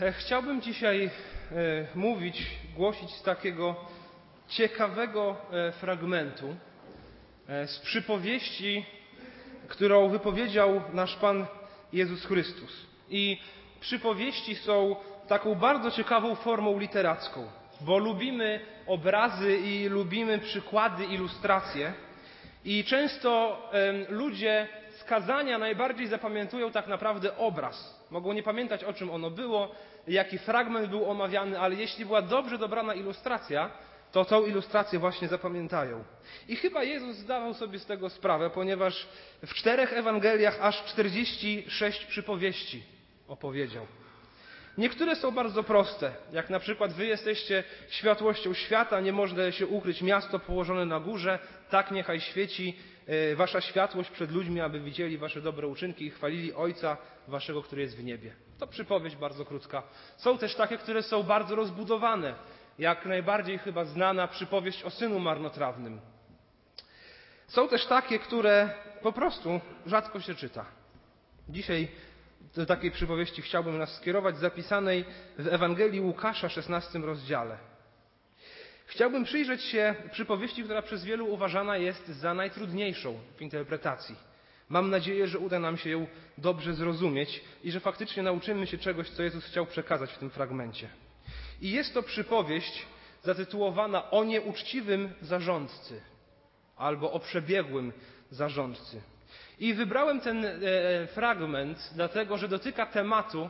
E, chciałbym dzisiaj e, mówić, głosić z takiego ciekawego e, fragmentu, z przypowieści, którą wypowiedział nasz Pan Jezus Chrystus. I przypowieści są taką bardzo ciekawą formą literacką, bo lubimy obrazy i lubimy przykłady, ilustracje. I często ludzie z kazania najbardziej zapamiętują tak naprawdę obraz. Mogą nie pamiętać, o czym ono było, jaki fragment był omawiany, ale jeśli była dobrze dobrana ilustracja, to tą ilustrację właśnie zapamiętają. I chyba Jezus zdawał sobie z tego sprawę, ponieważ w czterech Ewangeliach aż 46 przypowieści opowiedział. Niektóre są bardzo proste, jak na przykład wy jesteście światłością świata, nie można się ukryć miasto położone na górze, tak niechaj świeci e, wasza światłość przed ludźmi, aby widzieli wasze dobre uczynki i chwalili Ojca waszego, który jest w niebie. To przypowieść bardzo krótka. Są też takie, które są bardzo rozbudowane, jak najbardziej chyba znana przypowieść o synu marnotrawnym. Są też takie, które po prostu rzadko się czyta. Dzisiaj do takiej przypowieści chciałbym nas skierować, zapisanej w Ewangelii Łukasza, 16 rozdziale. Chciałbym przyjrzeć się przypowieści, która przez wielu uważana jest za najtrudniejszą w interpretacji. Mam nadzieję, że uda nam się ją dobrze zrozumieć i że faktycznie nauczymy się czegoś, co Jezus chciał przekazać w tym fragmencie. I jest to przypowieść zatytułowana o nieuczciwym zarządcy albo o przebiegłym zarządcy. I wybrałem ten e, fragment, dlatego że dotyka tematu,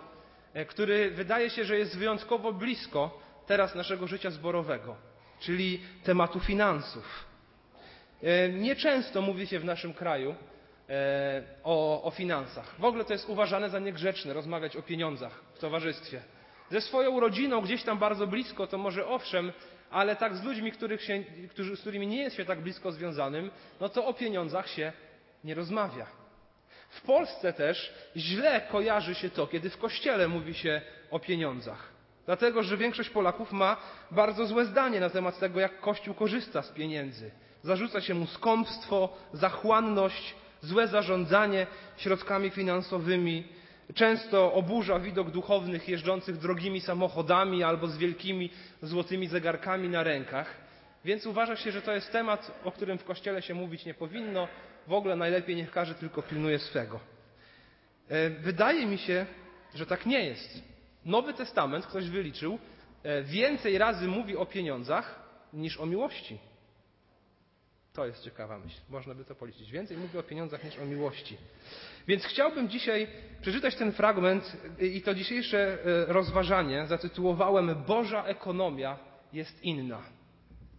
e, który wydaje się, że jest wyjątkowo blisko teraz naszego życia zborowego, czyli tematu finansów. E, nieczęsto mówi się w naszym kraju o, o finansach. W ogóle to jest uważane za niegrzeczne rozmawiać o pieniądzach w towarzystwie. Ze swoją rodziną gdzieś tam bardzo blisko, to może owszem, ale tak z ludźmi, się, którzy, z którymi nie jest się tak blisko związanym, no to o pieniądzach się nie rozmawia. W Polsce też źle kojarzy się to, kiedy w kościele mówi się o pieniądzach. Dlatego, że większość Polaków ma bardzo złe zdanie na temat tego, jak Kościół korzysta z pieniędzy. Zarzuca się mu skąpstwo, zachłanność, złe zarządzanie środkami finansowymi. Często oburza widok duchownych jeżdżących drogimi samochodami albo z wielkimi złotymi zegarkami na rękach. Więc uważa się, że to jest temat, o którym w kościele się mówić nie powinno, w ogóle najlepiej niech każdy tylko pilnuje swego. E, wydaje mi się, że tak nie jest. Nowy Testament, ktoś wyliczył, e, więcej razy mówi o pieniądzach niż o miłości. To jest ciekawa myśl. Można by to policzyć. Więcej mówi o pieniądzach niż o miłości. Więc chciałbym dzisiaj przeczytać ten fragment i to dzisiejsze e, rozważanie zatytułowałem Boża ekonomia jest inna.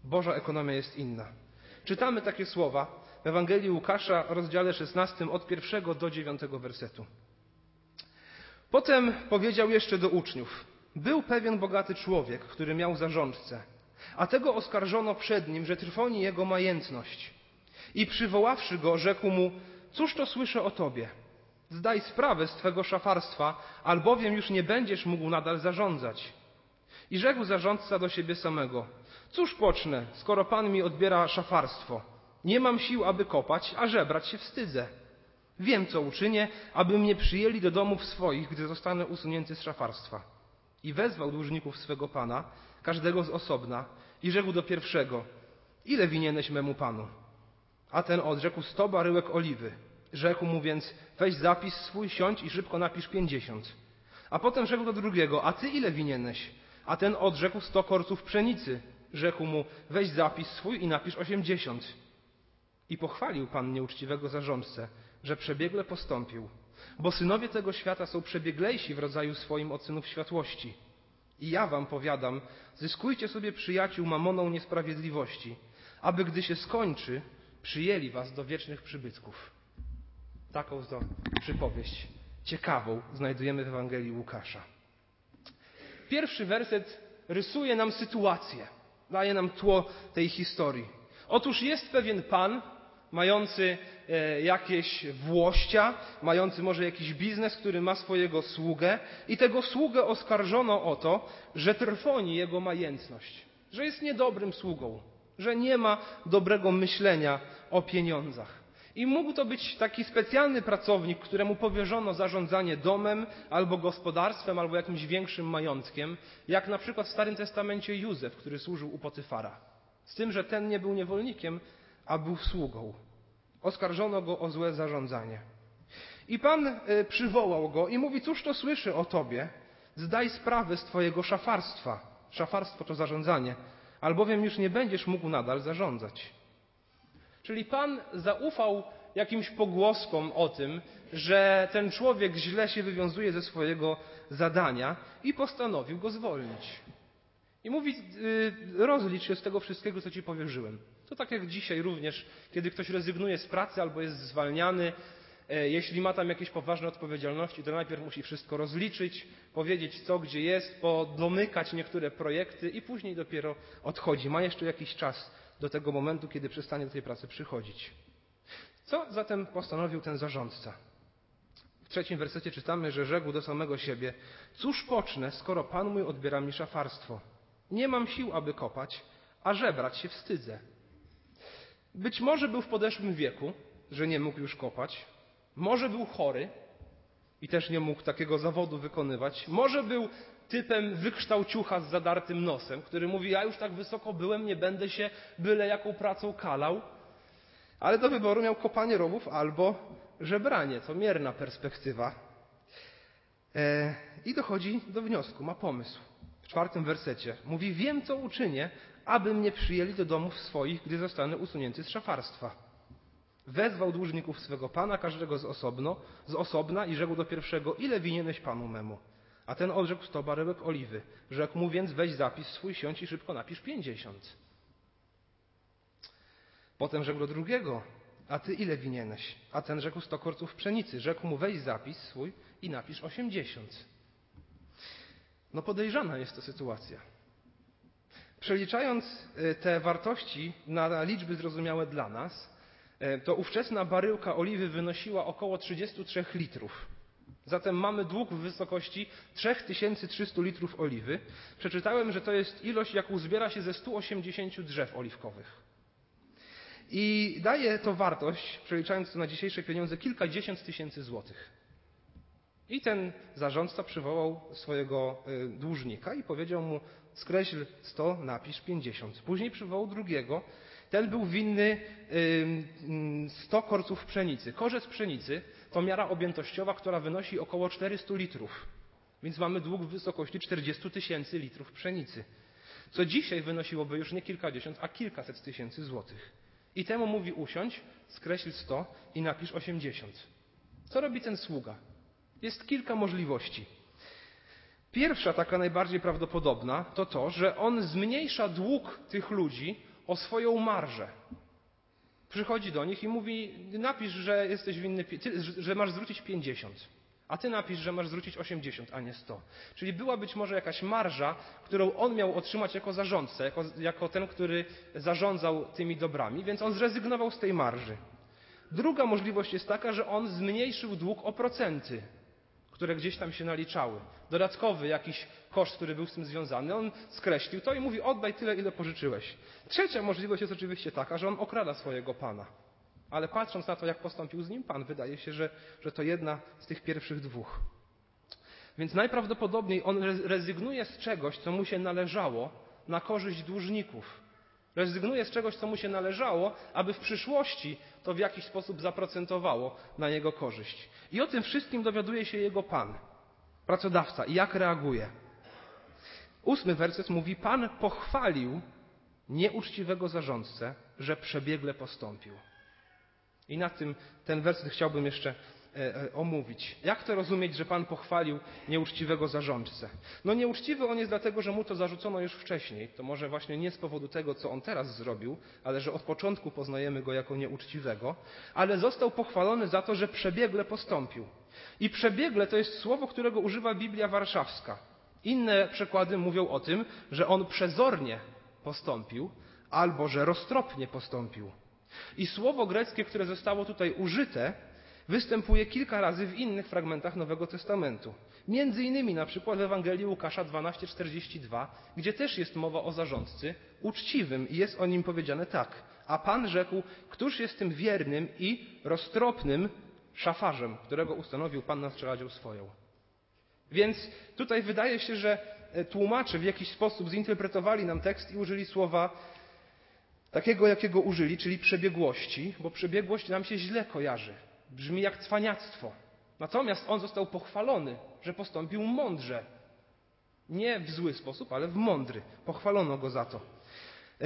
Boża ekonomia jest inna. Czytamy takie słowa w Ewangelii Łukasza, rozdziale 16, od pierwszego do dziewiątego wersetu. Potem powiedział jeszcze do uczniów: Był pewien bogaty człowiek, który miał zarządcę, a tego oskarżono przed nim, że trwoni jego majętność. I przywoławszy go, rzekł mu: Cóż to słyszę o tobie? Zdaj sprawę z twego szafarstwa, albowiem już nie będziesz mógł nadal zarządzać. I rzekł zarządca do siebie samego: Cóż pocznę, skoro pan mi odbiera szafarstwo? Nie mam sił, aby kopać, a żebrać się wstydzę. Wiem, co uczynię, aby mnie przyjęli do domów swoich, gdy zostanę usunięty z szafarstwa. I wezwał dłużników swego pana, każdego z osobna, i rzekł do pierwszego: Ile winieneś memu panu? A ten odrzekł sto baryłek oliwy. Rzekł mu więc: Weź zapis swój, siądź i szybko napisz pięćdziesiąt. A potem rzekł do drugiego: A ty ile winieneś? A ten odrzekł sto korców pszenicy. Rzekł mu: Weź zapis swój i napisz osiemdziesiąt. I pochwalił Pan nieuczciwego zarządcę, że przebiegle postąpił, bo synowie tego świata są przebieglejsi w rodzaju swoim od synów światłości. I ja wam powiadam, zyskujcie sobie przyjaciół mamoną niesprawiedliwości, aby gdy się skończy, przyjęli was do wiecznych przybytków. Taką to przypowieść ciekawą znajdujemy w Ewangelii Łukasza. Pierwszy werset rysuje nam sytuację, daje nam tło tej historii. Otóż jest pewien pan, mający e, jakieś włościa, mający może jakiś biznes, który ma swojego sługę i tego sługę oskarżono o to, że trwoni jego majętność, że jest niedobrym sługą, że nie ma dobrego myślenia o pieniądzach. I mógł to być taki specjalny pracownik, któremu powierzono zarządzanie domem, albo gospodarstwem, albo jakimś większym majątkiem, jak na przykład w Starym Testamencie Józef, który służył u Potyfara. Z tym, że ten nie był niewolnikiem, a był sługą. Oskarżono go o złe zarządzanie. I Pan y, przywołał go i mówi: Cóż to słyszy o tobie? Zdaj sprawę z twojego szafarstwa. Szafarstwo to zarządzanie, albowiem już nie będziesz mógł nadal zarządzać. Czyli Pan zaufał jakimś pogłoskom o tym, że ten człowiek źle się wywiązuje ze swojego zadania i postanowił go zwolnić. I mówi, yy, rozlicz się z tego wszystkiego, co ci powierzyłem. To tak jak dzisiaj również, kiedy ktoś rezygnuje z pracy albo jest zwalniany, e, jeśli ma tam jakieś poważne odpowiedzialności, to najpierw musi wszystko rozliczyć, powiedzieć co, gdzie jest, podomykać niektóre projekty i później dopiero odchodzi. Ma jeszcze jakiś czas do tego momentu, kiedy przestanie do tej pracy przychodzić. Co zatem postanowił ten zarządca? W trzecim wersecie czytamy, że rzekł do samego siebie: Cóż pocznę, skoro Pan mój odbiera mi szafarstwo? Nie mam sił, aby kopać, a żebrać się wstydzę. Być może był w podeszłym wieku, że nie mógł już kopać. Może był chory i też nie mógł takiego zawodu wykonywać. Może był typem wykształciucha z zadartym nosem, który mówi: Ja już tak wysoko byłem, nie będę się byle jaką pracą kalał. Ale do wyboru miał kopanie rowów albo żebranie. To mierna perspektywa. E, I dochodzi do wniosku, ma pomysł. W czwartym wersecie mówi: Wiem, co uczynię, aby mnie przyjęli do domów swoich, gdy zostanę usunięty z szafarstwa. Wezwał dłużników swego pana, każdego z, osobno, z osobna i rzekł do pierwszego, ile winieneś panu memu? A ten odrzekł sto baryłek oliwy. Rzekł mu więc, weź zapis swój, siądź i szybko napisz pięćdziesiąt. Potem rzekł do drugiego, a ty ile winieneś? A ten rzekł sto korców pszenicy. Rzekł mu, weź zapis swój i napisz osiemdziesiąt. No podejrzana jest to sytuacja. Przeliczając e, te wartości na liczby zrozumiałe dla nas, e, to ówczesna baryłka oliwy wynosiła około 33 litrów. Zatem mamy dług w wysokości 3300 litrów oliwy. Przeczytałem, że to jest ilość, jaką zbiera się ze 180 drzew oliwkowych. I daje to wartość, przeliczając to na dzisiejsze pieniądze, kilkadziesiąt tysięcy złotych. I ten zarządca przywołał swojego e, dłużnika i powiedział mu: skreśl 100, napisz 50. Później przywołał drugiego. Ten był winny 100 korców pszenicy. Korzec pszenicy to miara objętościowa, która wynosi około 400 litrów. Więc mamy dług w wysokości 40 tysięcy litrów pszenicy. Co dzisiaj wynosiłoby już nie kilkadziesiąt, a kilkaset tysięcy złotych. I temu mówi usiądź, skreśl 100 i napisz 80. Co robi ten sługa? Jest kilka możliwości. Pierwsza, taka najbardziej prawdopodobna, to to, że on zmniejsza dług tych ludzi o swoją marżę. Przychodzi do nich i mówi: Napisz, że jesteś winny, że masz zwrócić 50, a ty napisz, że masz zwrócić 80, a nie 100. Czyli była być może jakaś marża, którą on miał otrzymać jako zarządca, jako, jako ten, który zarządzał tymi dobrami, więc on zrezygnował z tej marży. Druga możliwość jest taka, że on zmniejszył dług o procenty które gdzieś tam się naliczały. Dodatkowy jakiś koszt, który był z tym związany, on skreślił to i mówi oddaj tyle, ile pożyczyłeś. Trzecia możliwość jest oczywiście taka, że on okrada swojego pana. Ale patrząc na to, jak postąpił z nim pan, wydaje się, że, że to jedna z tych pierwszych dwóch. Więc najprawdopodobniej on rezygnuje z czegoś, co mu się należało, na korzyść dłużników. Rezygnuje z czegoś, co mu się należało, aby w przyszłości to w jakiś sposób zaprocentowało na jego korzyść. I o tym wszystkim dowiaduje się jego pan, pracodawca. I jak reaguje? Ósmy werset mówi: Pan pochwalił nieuczciwego zarządcę, że przebiegle postąpił. I na tym ten werset chciałbym jeszcze omówić. Jak to rozumieć, że Pan pochwalił nieuczciwego zarządcę? No nieuczciwy on jest dlatego, że mu to zarzucono już wcześniej. To może właśnie nie z powodu tego, co on teraz zrobił, ale że od początku poznajemy go jako nieuczciwego, ale został pochwalony za to, że przebiegle postąpił. I przebiegle to jest słowo, którego używa Biblia Warszawska. Inne przekłady mówią o tym, że on przezornie postąpił, albo że roztropnie postąpił. I słowo greckie, które zostało tutaj użyte, występuje kilka razy w innych fragmentach Nowego Testamentu. Między innymi na przykład w Ewangelii Łukasza 12:42, gdzie też jest mowa o zarządcy uczciwym i jest o nim powiedziane tak. A Pan rzekł, któż jest tym wiernym i roztropnym szafarzem, którego ustanowił Pan na strzeladzią swoją. Więc tutaj wydaje się, że e, tłumacze w jakiś sposób zinterpretowali nam tekst i użyli słowa takiego, jakiego użyli, czyli przebiegłości, bo przebiegłość nam się źle kojarzy. Brzmi jak cwaniactwo. Natomiast on został pochwalony, że postąpił mądrze. Nie w zły sposób, ale w mądry. Pochwalono go za to. E,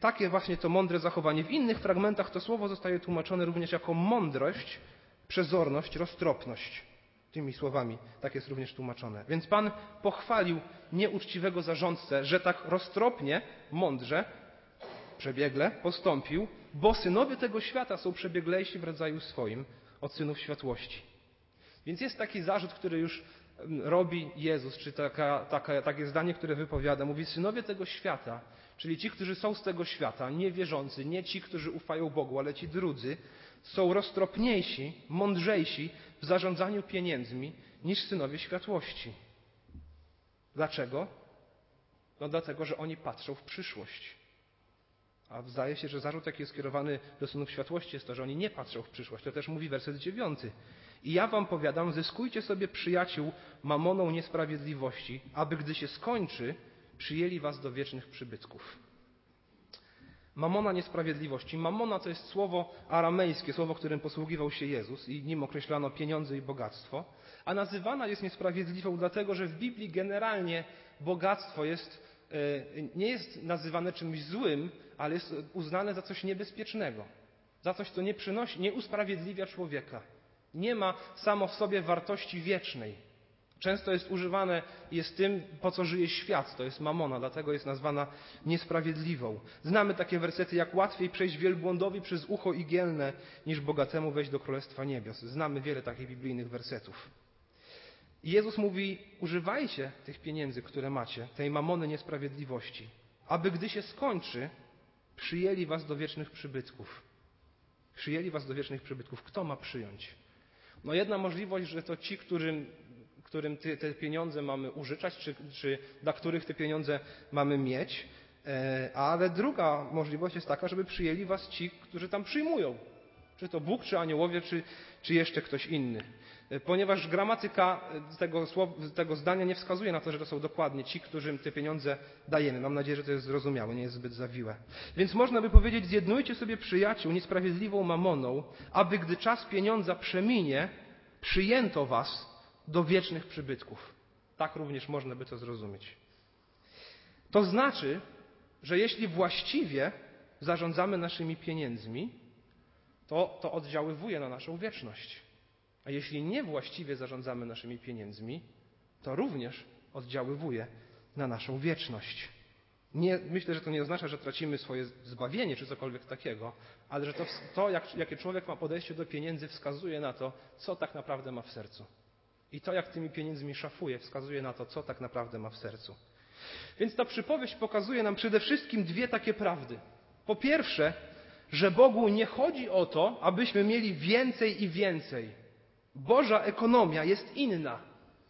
takie właśnie to mądre zachowanie. W innych fragmentach to słowo zostaje tłumaczone również jako mądrość, przezorność, roztropność. Tymi słowami tak jest również tłumaczone. Więc Pan pochwalił nieuczciwego zarządcę, że tak roztropnie, mądrze, przebiegle postąpił, bo synowie tego świata są przebieglejsi w rodzaju swoim od synów światłości. Więc jest taki zarzut, który już robi Jezus, czy taka, taka, takie zdanie, które wypowiada. Mówi, synowie tego świata, czyli ci, którzy są z tego świata, niewierzący, nie ci, którzy ufają Bogu, ale ci drudzy, są roztropniejsi, mądrzejsi w zarządzaniu pieniędzmi niż synowie światłości. Dlaczego? No dlatego, że oni patrzą w przyszłość. A zdaje się, że zarzut, jaki jest skierowany do synów światłości, jest to, że oni nie patrzą w przyszłość. To też mówi werset dziewiąty. I ja wam powiadam, zyskujcie sobie przyjaciół mamoną niesprawiedliwości, aby gdy się skończy, przyjęli was do wiecznych przybytków. Mamona niesprawiedliwości. Mamona to jest słowo aramejskie, słowo, którym posługiwał się Jezus i nim określano pieniądze i bogactwo. A nazywana jest niesprawiedliwą dlatego, że w Biblii generalnie bogactwo jest, nie jest nazywane czymś złym, ale jest uznane za coś niebezpiecznego. Za coś, co nie przynosi, nie usprawiedliwia człowieka. Nie ma samo w sobie wartości wiecznej. Często jest używane, jest tym, po co żyje świat, to jest mamona, dlatego jest nazwana niesprawiedliwą. Znamy takie wersety, jak łatwiej przejść wielbłądowi przez ucho igielne, niż bogatemu wejść do Królestwa Niebios. Znamy wiele takich biblijnych wersetów. I Jezus mówi, używajcie tych pieniędzy, które macie, tej mamony niesprawiedliwości, aby gdy się skończy, przyjęli was do wiecznych przybytków. Przyjęli was do wiecznych przybytków. Kto ma przyjąć? No jedna możliwość, że to ci, którym którym te pieniądze mamy użyczać, czy, czy dla których te pieniądze mamy mieć. E, ale druga możliwość jest taka, żeby przyjęli was ci, którzy tam przyjmują. Czy to Bóg, czy aniołowie, czy, czy jeszcze ktoś inny. E, ponieważ gramatyka tego, tego zdania nie wskazuje na to, że to są dokładnie ci, którym te pieniądze dajemy. Mam nadzieję, że to jest zrozumiałe, nie jest zbyt zawiłe. Więc można by powiedzieć, zjednujcie sobie przyjaciół niesprawiedliwą mamoną, aby gdy czas pieniądza przeminie, przyjęto was do wiecznych przybytków. Tak również można by to zrozumieć. To znaczy, że jeśli właściwie zarządzamy naszymi pieniędzmi, to to oddziaływuje na naszą wieczność. A jeśli niewłaściwie zarządzamy naszymi pieniędzmi, to również oddziaływuje na naszą wieczność. Nie, myślę, że to nie oznacza, że tracimy swoje zbawienie czy cokolwiek takiego, ale że to, to jak, jakie człowiek ma podejście do pieniędzy, wskazuje na to, co tak naprawdę ma w sercu. I to, jak tymi pieniędzmi szafuje, wskazuje na to, co tak naprawdę ma w sercu. Więc ta przypowieść pokazuje nam przede wszystkim dwie takie prawdy. Po pierwsze, że Bogu nie chodzi o to, abyśmy mieli więcej i więcej. Boża ekonomia jest inna.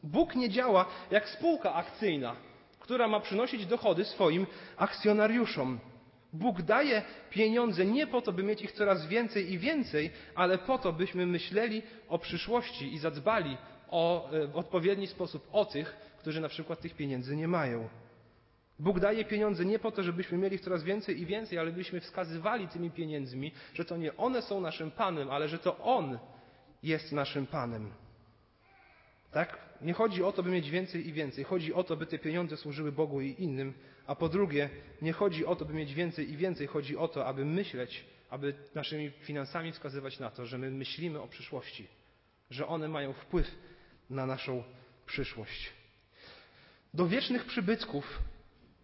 Bóg nie działa jak spółka akcyjna, która ma przynosić dochody swoim akcjonariuszom. Bóg daje pieniądze nie po to, by mieć ich coraz więcej i więcej, ale po to, byśmy myśleli o przyszłości i zadbali o, e, w odpowiedni sposób o tych, którzy na przykład tych pieniędzy nie mają. Bóg daje pieniądze nie po to, żebyśmy mieli coraz więcej i więcej, ale byśmy wskazywali tymi pieniędzmi, że to nie one są naszym Panem, ale że to On jest naszym Panem. Tak? Nie chodzi o to, by mieć więcej i więcej. Chodzi o to, by te pieniądze służyły Bogu i innym. A po drugie, nie chodzi o to, by mieć więcej i więcej. Chodzi o to, aby myśleć, aby naszymi finansami wskazywać na to, że my myślimy o przyszłości, że one mają wpływ na naszą przyszłość. Do wiecznych przybytków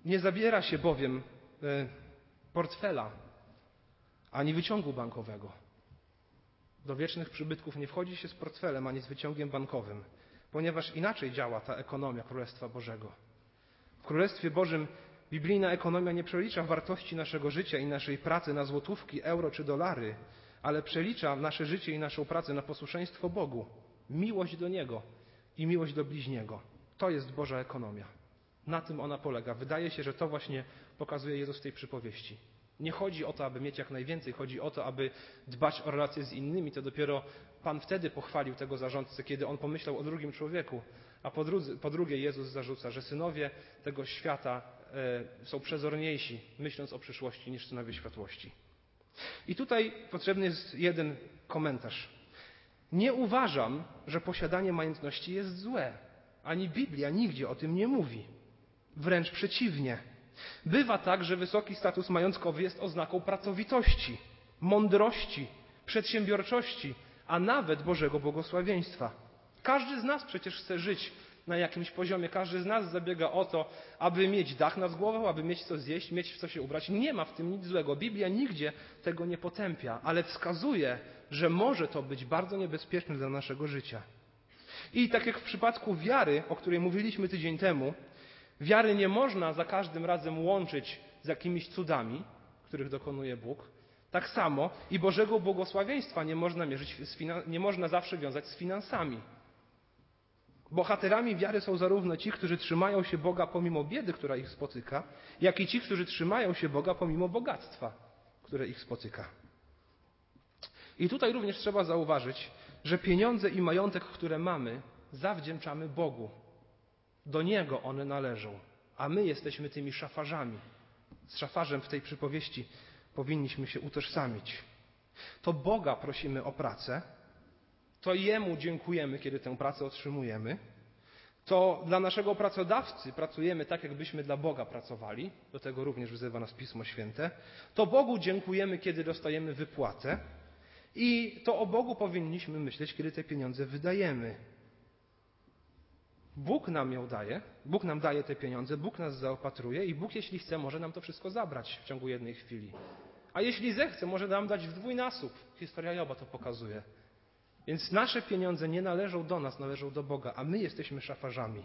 nie zabiera się bowiem e, portfela ani wyciągu bankowego. Do wiecznych przybytków nie wchodzi się z portfelem ani z wyciągiem bankowym, ponieważ inaczej działa ta ekonomia Królestwa Bożego. W Królestwie Bożym biblijna ekonomia nie przelicza wartości naszego życia i naszej pracy na złotówki, euro czy dolary, ale przelicza nasze życie i naszą pracę na posłuszeństwo Bogu, miłość do Niego i miłość do bliźniego. To jest Boża ekonomia. Na tym ona polega. Wydaje się, że to właśnie pokazuje Jezus w tej przypowieści. Nie chodzi o to, aby mieć jak najwięcej, chodzi o to, aby dbać o relacje z innymi. To dopiero Pan wtedy pochwalił tego zarządcę, kiedy on pomyślał o drugim człowieku. A po, po drugie, Jezus zarzuca, że synowie tego świata e, są przezorniejsi, myśląc o przyszłości, niż synowie światłości. I tutaj potrzebny jest jeden komentarz. Nie uważam, że posiadanie majątności jest złe. Ani Biblia nigdzie o tym nie mówi. Wręcz przeciwnie. Bywa tak, że wysoki status majątkowy jest oznaką pracowitości, mądrości, przedsiębiorczości, a nawet Bożego błogosławieństwa. Każdy z nas przecież chce żyć na jakimś poziomie. Każdy z nas zabiega o to, aby mieć dach nad głową, aby mieć co zjeść, mieć w co się ubrać. Nie ma w tym nic złego. Biblia nigdzie tego nie potępia, ale wskazuje, że może to być bardzo niebezpieczne dla naszego życia. I tak jak w przypadku wiary, o której mówiliśmy tydzień temu, wiary nie można za każdym razem łączyć z jakimiś cudami, których dokonuje Bóg. Tak samo i Bożego błogosławieństwa nie można, mierzyć, nie można zawsze wiązać z finansami. Bohaterami wiary są zarówno ci, którzy trzymają się Boga pomimo biedy, która ich spotyka, jak i ci, którzy trzymają się Boga pomimo bogactwa, które ich spotyka. I tutaj również trzeba zauważyć, że pieniądze i majątek, które mamy, zawdzięczamy Bogu. Do Niego one należą, a my jesteśmy tymi szafarzami. Z szafarzem w tej przypowieści powinniśmy się utożsamić. To Boga prosimy o pracę, to Jemu dziękujemy, kiedy tę pracę otrzymujemy. To dla naszego pracodawcy pracujemy tak, jakbyśmy dla Boga pracowali. Do tego również wzywa nas Pismo Święte. To Bogu dziękujemy, kiedy dostajemy wypłatę. I to o Bogu powinniśmy myśleć, kiedy te pieniądze wydajemy. Bóg nam ją daje, Bóg nam daje te pieniądze, Bóg nas zaopatruje i Bóg, jeśli chce, może nam to wszystko zabrać w ciągu jednej chwili. A jeśli zechce, może nam dać w dwójnasób. Historia Joba to pokazuje. Więc nasze pieniądze nie należą do nas, należą do Boga, a my jesteśmy szafarzami.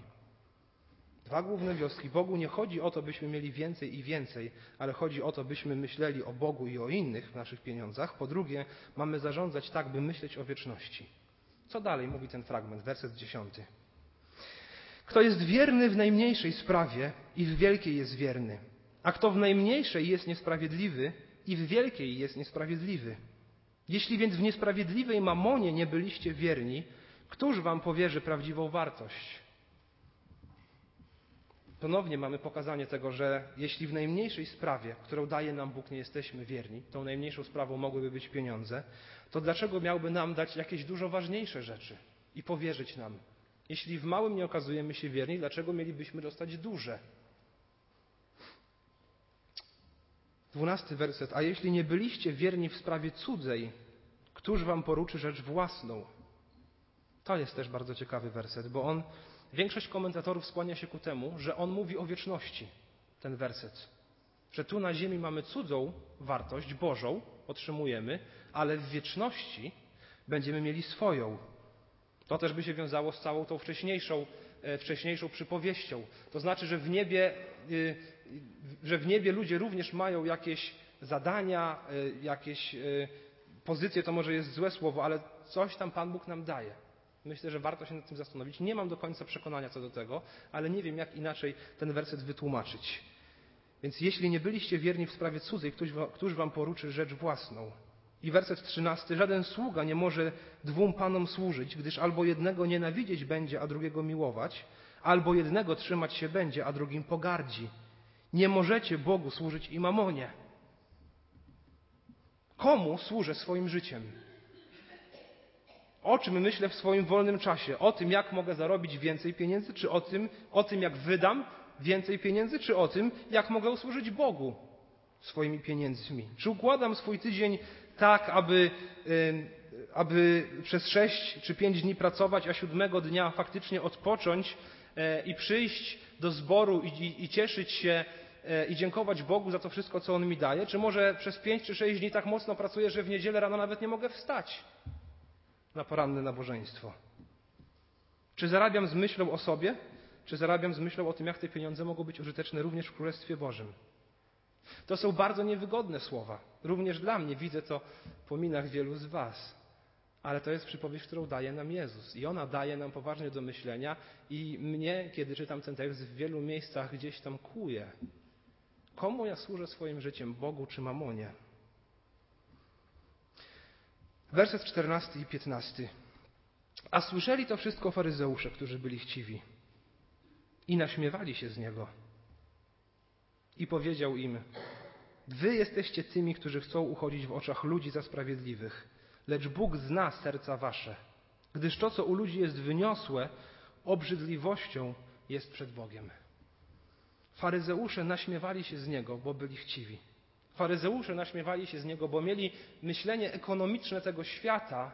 Dwa główne wioski. Bogu nie chodzi o to, byśmy mieli więcej i więcej, ale chodzi o to, byśmy myśleli o Bogu i o innych w naszych pieniądzach. Po drugie, mamy zarządzać tak, by myśleć o wieczności. Co dalej mówi ten fragment, werset dziesiąty. Kto jest wierny w najmniejszej sprawie i w wielkiej jest wierny, a kto w najmniejszej jest niesprawiedliwy i w wielkiej jest niesprawiedliwy. Jeśli więc w niesprawiedliwej mamonie nie byliście wierni, któż wam powierzy prawdziwą wartość? Ponownie mamy pokazanie tego, że jeśli w najmniejszej sprawie, którą daje nam Bóg, nie jesteśmy wierni, tą najmniejszą sprawą mogłyby być pieniądze, to dlaczego miałby nam dać jakieś dużo ważniejsze rzeczy i powierzyć nam? Jeśli w małym nie okazujemy się wierni, dlaczego mielibyśmy dostać duże? Dwunasty werset. A jeśli nie byliście wierni w sprawie cudzej, któż wam poruczy rzecz własną? To jest też bardzo ciekawy werset, bo on, większość komentatorów skłania się ku temu, że on mówi o wieczności, ten werset. Że tu na ziemi mamy cudzą wartość, Bożą, otrzymujemy, ale w wieczności będziemy mieli swoją. To też by się wiązało z całą tą wcześniejszą, e, wcześniejszą przypowieścią. To znaczy, że w niebie y, że w niebie ludzie również mają jakieś zadania, e, jakieś e, pozycje, to może jest złe słowo, ale coś tam Pan Bóg nam daje. Myślę, że warto się nad tym zastanowić. Nie mam do końca przekonania co do tego, ale nie wiem, jak inaczej ten werset wytłumaczyć. Więc jeśli nie byliście wierni w sprawie cudzej, któż, wam poruczy rzecz własną? I werset trzynasty. Żaden sługa nie może dwóm panom służyć, gdyż albo jednego nienawidzieć będzie, a drugiego miłować, albo jednego trzymać się będzie, a drugim pogardzi. Nie możecie Bogu służyć i mamonie. Komu służę swoim życiem? O czym myślę w swoim wolnym czasie? O tym, jak mogę zarobić więcej pieniędzy, czy o tym, o tym jak wydam więcej pieniędzy, czy o tym, jak mogę usłużyć Bogu swoimi pieniędzmi? Czy układam swój tydzień tak, aby, aby przez sześć czy pięć dni pracować, a siódmego dnia faktycznie odpocząć e, i przyjść do zboru i, i cieszyć się E, i dziękować Bogu za to wszystko, co On mi daje? Czy może przez pięć czy sześć dni tak mocno pracuję, że w niedzielę rano nawet nie mogę wstać na poranne nabożeństwo? Czy zarabiam z myślą o sobie? Czy zarabiam z myślą o tym, jak te pieniądze mogą być użyteczne również w Królestwie Bożym? To są bardzo niewygodne słowa. Również dla mnie widzę to po minach wielu z Was. Ale to jest przypowieść, którą daje nam Jezus. I ona daje nam poważnie do myślenia. I mnie, kiedy czytam ten tekst, w wielu miejscach gdzieś tam kłuje. Komu ja służę swoim życiem? Bogu czy mamonie? Werset 14 i 15. A słyszeli to wszystko faryzeusze, którzy byli chciwi. I naśmiewali się z niego. I powiedział im: Wy jesteście tymi, którzy chcą uchodzić w oczach ludzi za sprawiedliwych, lecz Bóg zna serca wasze, gdyż to, co u ludzi jest wyniosłe, obrzydliwością jest przed Bogiem. Faryzeusze naśmiewali się z niego, bo byli chciwi. Faryzeusze naśmiewali się z niego, bo mieli myślenie ekonomiczne tego świata,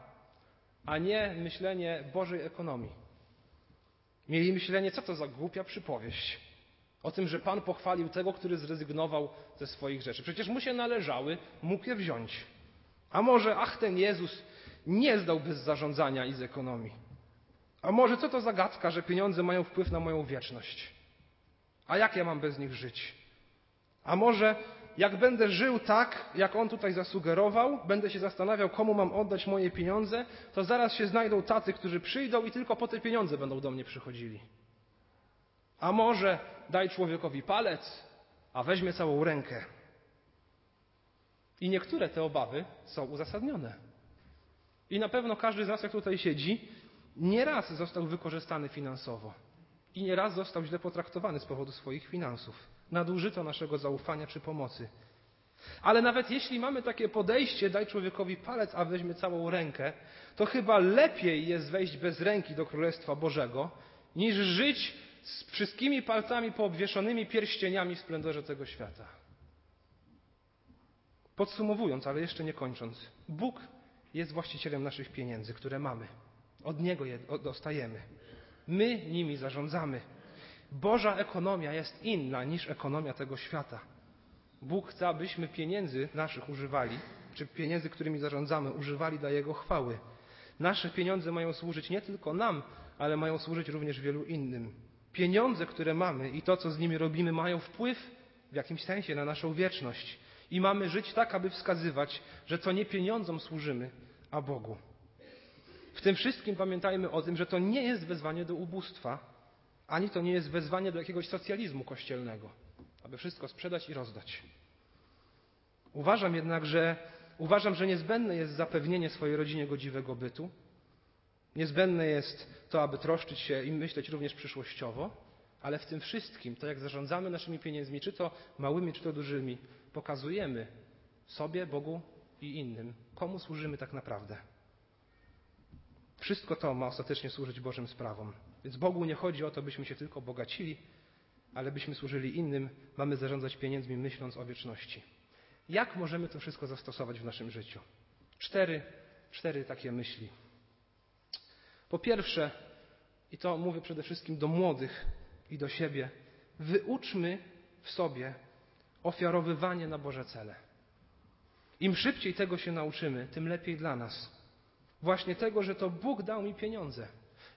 a nie myślenie Bożej ekonomii. Mieli myślenie, co to za głupia przypowieść. O tym, że Pan pochwalił tego, który zrezygnował ze swoich rzeczy. Przecież mu się należały, mógł je wziąć. A może, ach, ten Jezus nie zdał bez zarządzania i z ekonomii. A może co to za gadka, że pieniądze mają wpływ na moją wieczność? A jak ja mam bez nich żyć? A może jak będę żył tak, jak on tutaj zasugerował, będę się zastanawiał, komu mam oddać moje pieniądze, to zaraz się znajdą tacy, którzy przyjdą i tylko po te pieniądze będą do mnie przychodzili. A może daj człowiekowi palec, a weźmie całą rękę. I niektóre te obawy są uzasadnione. I na pewno każdy z nas, jak tutaj siedzi, nieraz został wykorzystany finansowo. I nieraz został źle potraktowany z powodu swoich finansów. Nadużyto naszego zaufania czy pomocy. Ale nawet jeśli mamy takie podejście, daj człowiekowi palec, a weźmie całą rękę, to chyba lepiej jest wejść bez ręki do Królestwa Bożego, niż żyć z wszystkimi palcami poobwieszonymi pierścieniami w splendorze tego świata. Podsumowując, ale jeszcze nie kończąc, Bóg jest właścicielem naszych pieniędzy, które mamy. Od Niego je dostajemy. My nimi zarządzamy. Boża ekonomia jest inna niż ekonomia tego świata. Bóg chce, abyśmy pieniędzy naszych używali, czy pieniędzy, którymi zarządzamy, używali dla Jego chwały. Nasze pieniądze mają służyć nie tylko nam, ale mają służyć również wielu innym. Pieniądze, które mamy i to, co z nimi robimy, mają wpływ w jakimś sensie na naszą wieczność. I mamy żyć tak, aby wskazywać, że to nie pieniądzom służymy, a Bogu. W tym wszystkim pamiętajmy o tym, że to nie jest wezwanie do ubóstwa, ani to nie jest wezwanie do jakiegoś socjalizmu kościelnego, aby wszystko sprzedać i rozdać. Uważam jednak, że uważam, że niezbędne jest zapewnienie swojej rodzinie godziwego bytu. Niezbędne jest to, aby troszczyć się i myśleć również przyszłościowo, ale w tym wszystkim, to jak zarządzamy naszymi pieniędzmi, czy to małymi, czy to dużymi, pokazujemy sobie, Bogu i innym, komu służymy tak naprawdę. Wszystko to ma ostatecznie służyć Bożym sprawom. Więc Bogu nie chodzi o to, byśmy się tylko bogacili, ale byśmy służyli innym. Mamy zarządzać pieniędzmi, myśląc o wieczności. Jak możemy to wszystko zastosować w naszym życiu? Cztery, cztery takie myśli. Po pierwsze, i to mówię przede wszystkim do młodych i do siebie, wyuczmy w sobie ofiarowywanie na Boże cele. Im szybciej tego się nauczymy, tym lepiej dla nas. Właśnie tego, że to Bóg dał mi pieniądze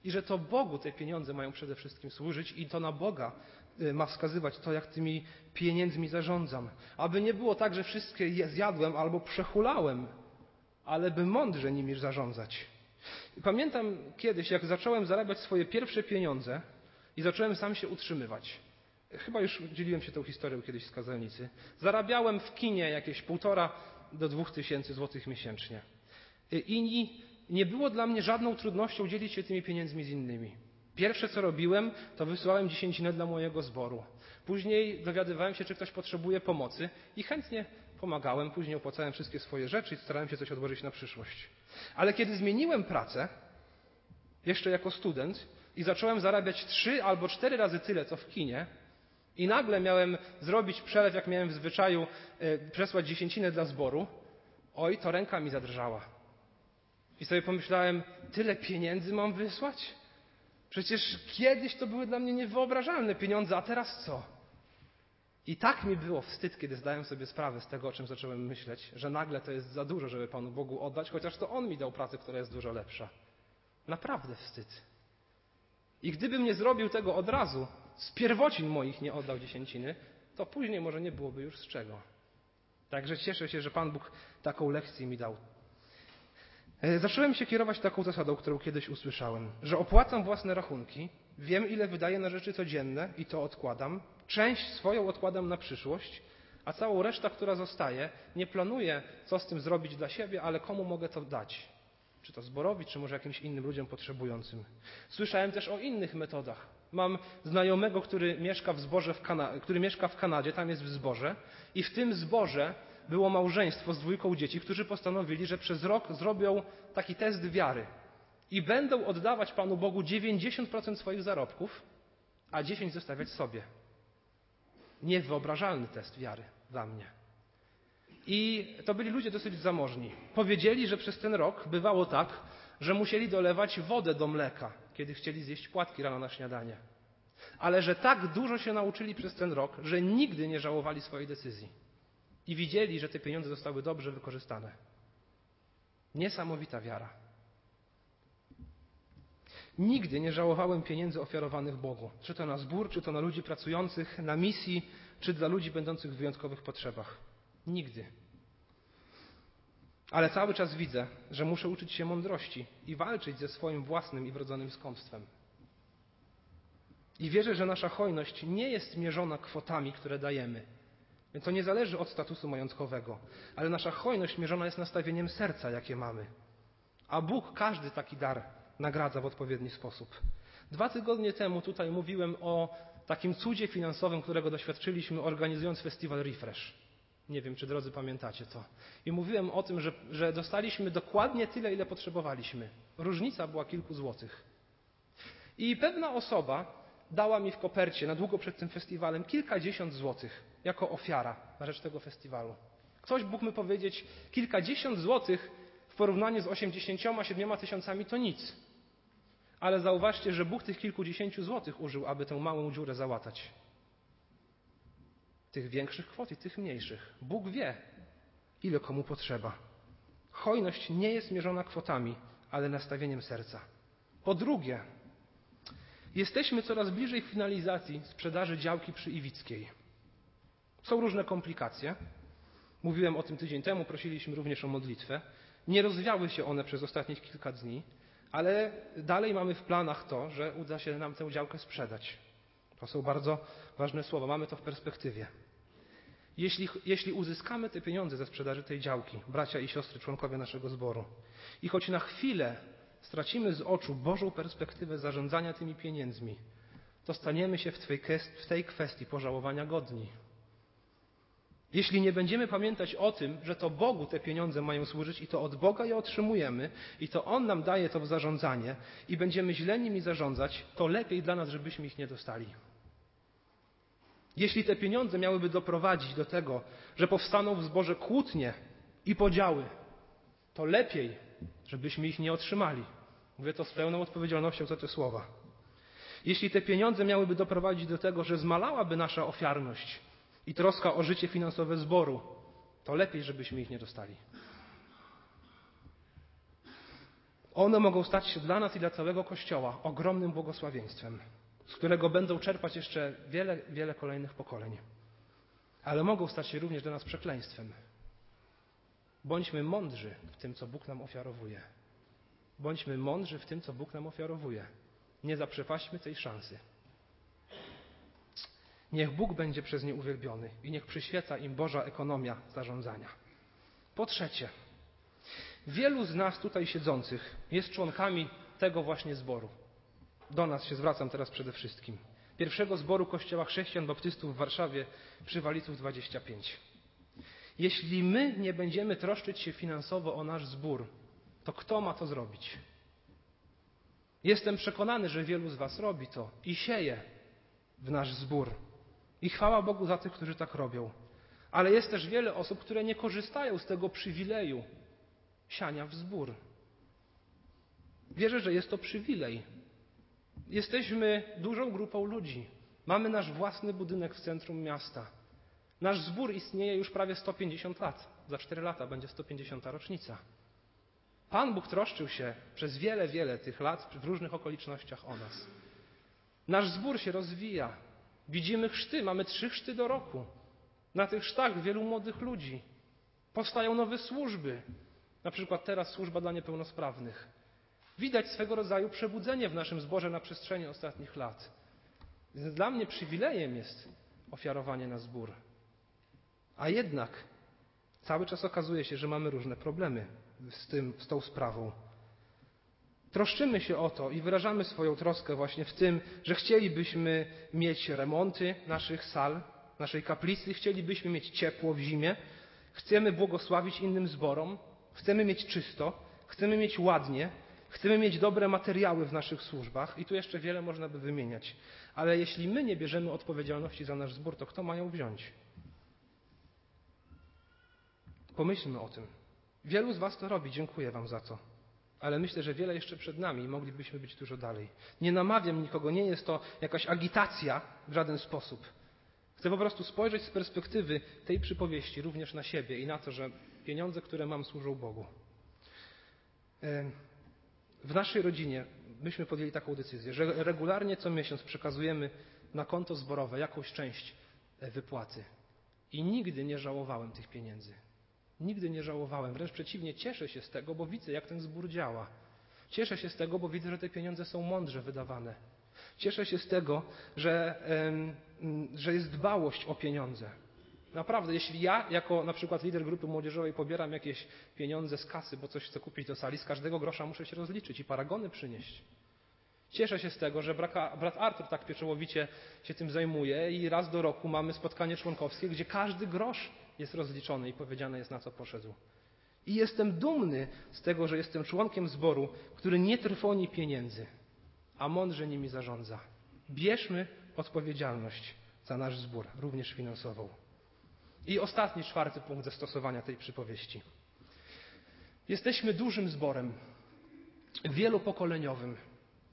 i że to Bogu te pieniądze mają przede wszystkim służyć i to na Boga y, ma wskazywać to, jak tymi pieniędzmi zarządzam. Aby nie było tak, że wszystkie je zjadłem albo przehulałem, ale by mądrze nimi zarządzać. Pamiętam kiedyś, jak zacząłem zarabiać swoje pierwsze pieniądze i zacząłem sam się utrzymywać. Chyba już dzieliłem się tą historią kiedyś z kazelnicy. Zarabiałem w kinie jakieś półtora do dwóch tysięcy złotych miesięcznie. I nie było dla mnie żadną trudnością dzielić się tymi pieniędzmi z innymi. Pierwsze co robiłem, to wysyłałem dziesięcinę dla mojego zboru. Później dowiadywałem się, czy ktoś potrzebuje pomocy i chętnie pomagałem. Później opłacałem wszystkie swoje rzeczy i starałem się coś odłożyć na przyszłość. Ale kiedy zmieniłem pracę, jeszcze jako student, i zacząłem zarabiać trzy albo cztery razy tyle, co w kinie, i nagle miałem zrobić przelew, jak miałem w zwyczaju, e, przesłać dziesięcinę dla zboru, oj, to ręka mi zadrżała. I sobie pomyślałem, tyle pieniędzy mam wysłać? Przecież kiedyś to były dla mnie niewyobrażalne pieniądze, a teraz co? I tak mi było wstyd, kiedy zdałem sobie sprawę z tego, o czym zacząłem myśleć, że nagle to jest za dużo, żeby Panu Bogu oddać, chociaż to On mi dał pracę, która jest dużo lepsza. Naprawdę wstyd. I gdybym nie zrobił tego od razu, z pierwocin moich nie oddał dziesięciny, to później może nie byłoby już z czego. Także cieszę się, że Pan Bóg taką lekcję mi dał. E, zacząłem się kierować taką zasadą, którą kiedyś usłyszałem, że opłacam własne rachunki, wiem ile wydaję na rzeczy codzienne i to odkładam, część swoją odkładam na przyszłość, a całą resztę, która zostaje, nie planuję, co z tym zrobić dla siebie, ale komu mogę to dać. Czy to zborowi, czy może jakimś innym ludziom potrzebującym. Słyszałem też o innych metodach. Mam znajomego, który mieszka w, zborze w Kana- który mieszka w Kanadzie, tam jest w zborze i w tym zborze było małżeństwo z dwójką dzieci, którzy postanowili, że przez rok zrobią taki test wiary i będą oddawać Panu Bogu 90% swoich zarobków, a 10% zostawiać sobie. Niewyobrażalny test wiary dla mnie. I to byli ludzie dosyć zamożni. Powiedzieli, że przez ten rok bywało tak, że musieli dolewać wodę do mleka, kiedy chcieli zjeść płatki rano na śniadanie. Ale że tak dużo się nauczyli przez ten rok, że nigdy nie żałowali swojej decyzji. I widzieli, że te pieniądze zostały dobrze wykorzystane. Niesamowita wiara. Nigdy nie żałowałem pieniędzy ofiarowanych Bogu, czy to na zbór, czy to na ludzi pracujących na misji, czy dla ludzi będących w wyjątkowych potrzebach. Nigdy. Ale cały czas widzę, że muszę uczyć się mądrości i walczyć ze swoim własnym i wrodzonym skąpstwem. I wierzę, że nasza hojność nie jest mierzona kwotami, które dajemy. To nie zależy od statusu majątkowego, ale nasza hojność mierzona jest nastawieniem serca, jakie mamy. A Bóg każdy taki dar nagradza w odpowiedni sposób. Dwa tygodnie temu tutaj mówiłem o takim cudzie finansowym, którego doświadczyliśmy organizując festiwal Refresh. Nie wiem, czy drodzy pamiętacie to. I mówiłem o tym, że, że dostaliśmy dokładnie tyle, ile potrzebowaliśmy. Różnica była kilku złotych. I pewna osoba dała mi w kopercie na długo przed tym festiwalem kilkadziesiąt złotych jako ofiara na rzecz tego festiwalu. Ktoś mógłby powiedzieć, kilkadziesiąt złotych w porównaniu z osiemdziesięcioma siedmioma tysiącami to nic. Ale zauważcie, że Bóg tych kilkudziesięciu złotych użył, aby tę małą dziurę załatać tych większych kwot i tych mniejszych. Bóg wie, ile komu potrzeba. Hojność nie jest mierzona kwotami, ale nastawieniem serca. Po drugie, jesteśmy coraz bliżej finalizacji sprzedaży działki przy Iwickiej. Są różne komplikacje. Mówiłem o tym tydzień temu, prosiliśmy również o modlitwę. Nie rozwiały się one przez ostatnich kilka dni, ale dalej mamy w planach to, że uda się nam tę działkę sprzedać. To są bardzo ważne słowa. Mamy to w perspektywie. Jeśli, jeśli uzyskamy te pieniądze ze sprzedaży tej działki, bracia i siostry, członkowie naszego zboru, i choć na chwilę stracimy z oczu Bożą perspektywę zarządzania tymi pieniędzmi, to staniemy się w tej, w tej kwestii pożałowania godni. Jeśli nie będziemy pamiętać o tym, że to Bogu te pieniądze mają służyć i to od Boga je otrzymujemy i to On nam daje to w zarządzanie i będziemy źle nimi zarządzać, to lepiej dla nas, żebyśmy ich nie dostali. Jeśli te pieniądze miałyby doprowadzić do tego, że powstaną w zborze kłótnie i podziały, to lepiej, żebyśmy ich nie otrzymali. Mówię to z pełną odpowiedzialnością za te słowa. Jeśli te pieniądze miałyby doprowadzić do tego, że zmalałaby nasza ofiarność i troska o życie finansowe zboru, to lepiej, żebyśmy ich nie dostali. One mogą stać się dla nas i dla całego Kościoła ogromnym błogosławieństwem z którego będą czerpać jeszcze wiele, wiele kolejnych pokoleń. Ale mogą stać się również dla nas przekleństwem. Bądźmy mądrzy w tym, co Bóg nam ofiarowuje. Bądźmy mądrzy w tym, co Bóg nam ofiarowuje. Nie zaprzepaśćmy tej szansy. Niech Bóg będzie przez nie uwielbiony i niech przyświeca im Boża ekonomia zarządzania. Po trzecie, wielu z nas tutaj siedzących jest członkami tego właśnie zboru do nas się zwracam teraz przede wszystkim. Pierwszego zboru Kościoła Chrześcijan Baptystów w Warszawie przy Waliców 25. Jeśli my nie będziemy troszczyć się finansowo o nasz zbór, to kto ma to zrobić? Jestem przekonany, że wielu z Was robi to i sieje w nasz zbór. I chwała Bogu za tych, którzy tak robią. Ale jest też wiele osób, które nie korzystają z tego przywileju siania w zbór. Wierzę, że jest to przywilej, Jesteśmy dużą grupą ludzi. Mamy nasz własny budynek w centrum miasta. Nasz zbór istnieje już prawie 150 lat. Za 4 lata będzie 150. rocznica. Pan Bóg troszczył się przez wiele, wiele tych lat w różnych okolicznościach o nas. Nasz zbór się rozwija. Widzimy chrzty, mamy trzy chrzty do roku. Na tych chrztach wielu młodych ludzi. Powstają nowe służby. Na przykład teraz służba dla niepełnosprawnych. Widać swego rodzaju przebudzenie w naszym zborze na przestrzeni ostatnich lat. Dla mnie przywilejem jest ofiarowanie na zbór. A jednak cały czas okazuje się, że mamy różne problemy z, tym, z tą sprawą. Troszczymy się o to i wyrażamy swoją troskę właśnie w tym, że chcielibyśmy mieć remonty naszych sal, naszej kaplicy, chcielibyśmy mieć ciepło w zimie, chcemy błogosławić innym zborom, chcemy mieć czysto, chcemy mieć ładnie, chcemy mieć dobre materiały w naszych służbach i tu jeszcze wiele można by wymieniać. Ale jeśli my nie bierzemy odpowiedzialności za nasz zbór, to kto ma ją wziąć? Pomyślmy o tym. Wielu z Was to robi, dziękuję Wam za to. Ale myślę, że wiele jeszcze przed nami i moglibyśmy być dużo dalej. Nie namawiam nikogo, nie jest to jakaś agitacja w żaden sposób. Chcę po prostu spojrzeć z perspektywy tej przypowieści również na siebie i na to, że pieniądze, które mam, służą Bogu. W naszej rodzinie myśmy podjęli taką decyzję, że regularnie co miesiąc przekazujemy na konto zborowe jakąś część e, wypłaty. I nigdy nie żałowałem tych pieniędzy. Nigdy nie żałowałem. Wręcz przeciwnie, cieszę się z tego, bo widzę, jak ten zbór działa. Cieszę się z tego, bo widzę, że te pieniądze są mądrze wydawane. Cieszę się z tego, że, że jest dbałość o pieniądze. Naprawdę, jeśli ja jako na przykład lider grupy młodzieżowej pobieram jakieś pieniądze z kasy, bo coś chcę kupić do sali, z każdego grosza muszę się rozliczyć i paragony przynieść. Cieszę się z tego, że brat Artur tak pieczołowicie się tym zajmuje i raz do roku mamy spotkanie członkowskie, gdzie każdy grosz jest rozliczony i powiedziane jest na co poszedł. I jestem dumny z tego, że jestem członkiem zboru, który nie trwoni pieniędzy, a mądrze nimi zarządza. Bierzmy odpowiedzialność za nasz zbór, również finansową. I ostatni, czwarty punkt zastosowania tej przypowieści. Jesteśmy dużym zborem, wielopokoleniowym,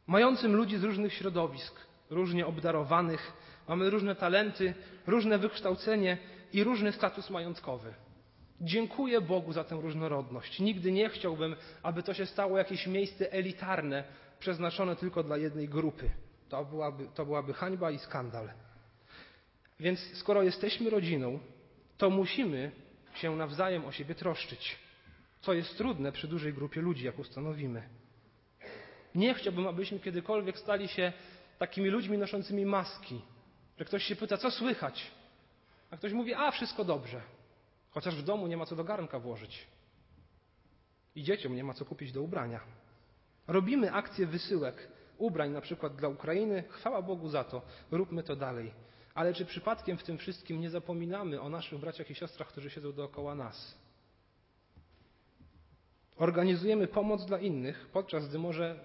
mającym ludzi z różnych środowisk, różnie obdarowanych, mamy różne talenty, różne wykształcenie i różny status majątkowy. Dziękuję Bogu za tę różnorodność. Nigdy nie chciałbym, aby to się stało jakieś miejsce elitarne, przeznaczone tylko dla jednej grupy. To byłaby, to byłaby hańba i skandal. Więc skoro jesteśmy rodziną, to musimy się nawzajem o siebie troszczyć, co jest trudne przy dużej grupie ludzi, jak ustanowimy. Nie chciałbym, abyśmy kiedykolwiek stali się takimi ludźmi noszącymi maski, że ktoś się pyta, co słychać, a ktoś mówi, a wszystko dobrze, chociaż w domu nie ma co do garnka włożyć i dzieciom nie ma co kupić do ubrania. Robimy akcję wysyłek ubrań na przykład dla Ukrainy, chwała Bogu za to, róbmy to dalej. Ale czy przypadkiem w tym wszystkim nie zapominamy o naszych braciach i siostrach, którzy siedzą dookoła nas? Organizujemy pomoc dla innych, podczas gdy może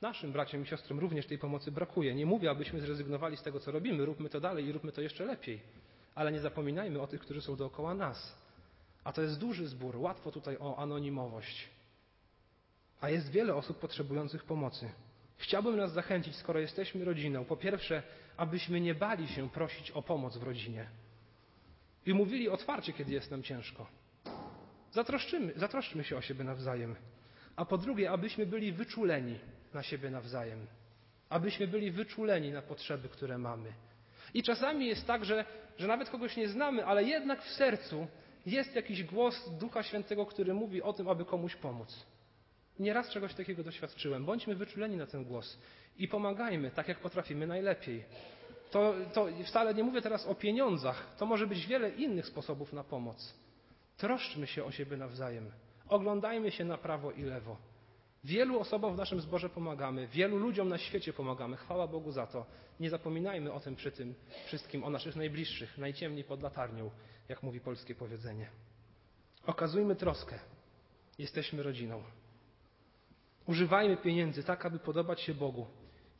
naszym braciom i siostrom również tej pomocy brakuje. Nie mówię, abyśmy zrezygnowali z tego, co robimy, róbmy to dalej i róbmy to jeszcze lepiej. Ale nie zapominajmy o tych, którzy są dookoła nas. A to jest duży zbór, łatwo tutaj o anonimowość. A jest wiele osób potrzebujących pomocy. Chciałbym nas zachęcić, skoro jesteśmy rodziną, po pierwsze, abyśmy nie bali się prosić o pomoc w rodzinie. I mówili otwarcie, kiedy jest nam ciężko. Zatroszczymy, zatroszczmy się o siebie nawzajem. A po drugie, abyśmy byli wyczuleni na siebie nawzajem. Abyśmy byli wyczuleni na potrzeby, które mamy. I czasami jest tak, że, że nawet kogoś nie znamy, ale jednak w sercu jest jakiś głos Ducha Świętego, który mówi o tym, aby komuś pomóc. Nieraz czegoś takiego doświadczyłem. Bądźmy wyczuleni na ten głos i pomagajmy tak, jak potrafimy najlepiej. To, to wcale nie mówię teraz o pieniądzach. To może być wiele innych sposobów na pomoc. Troszczmy się o siebie nawzajem. Oglądajmy się na prawo i lewo. Wielu osobom w naszym zborze pomagamy, wielu ludziom na świecie pomagamy. Chwała Bogu za to. Nie zapominajmy o tym przy tym wszystkim, o naszych najbliższych, najciemniej pod latarnią, jak mówi polskie powiedzenie. Okazujmy troskę. Jesteśmy rodziną. Używajmy pieniędzy tak, aby podobać się Bogu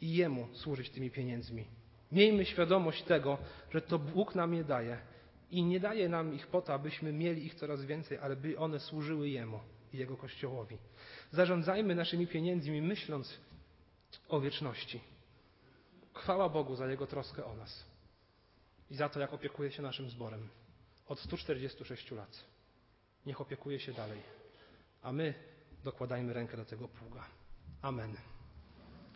i Jemu służyć tymi pieniędzmi. Miejmy świadomość tego, że to Bóg nam je daje i nie daje nam ich po to, abyśmy mieli ich coraz więcej, ale by one służyły Jemu i Jego Kościołowi. Zarządzajmy naszymi pieniędzmi, myśląc o wieczności. Chwała Bogu za Jego troskę o nas i za to, jak opiekuje się naszym zborem od 146 lat. Niech opiekuje się dalej. A my dokładajmy rękę do tego pługa. Amen.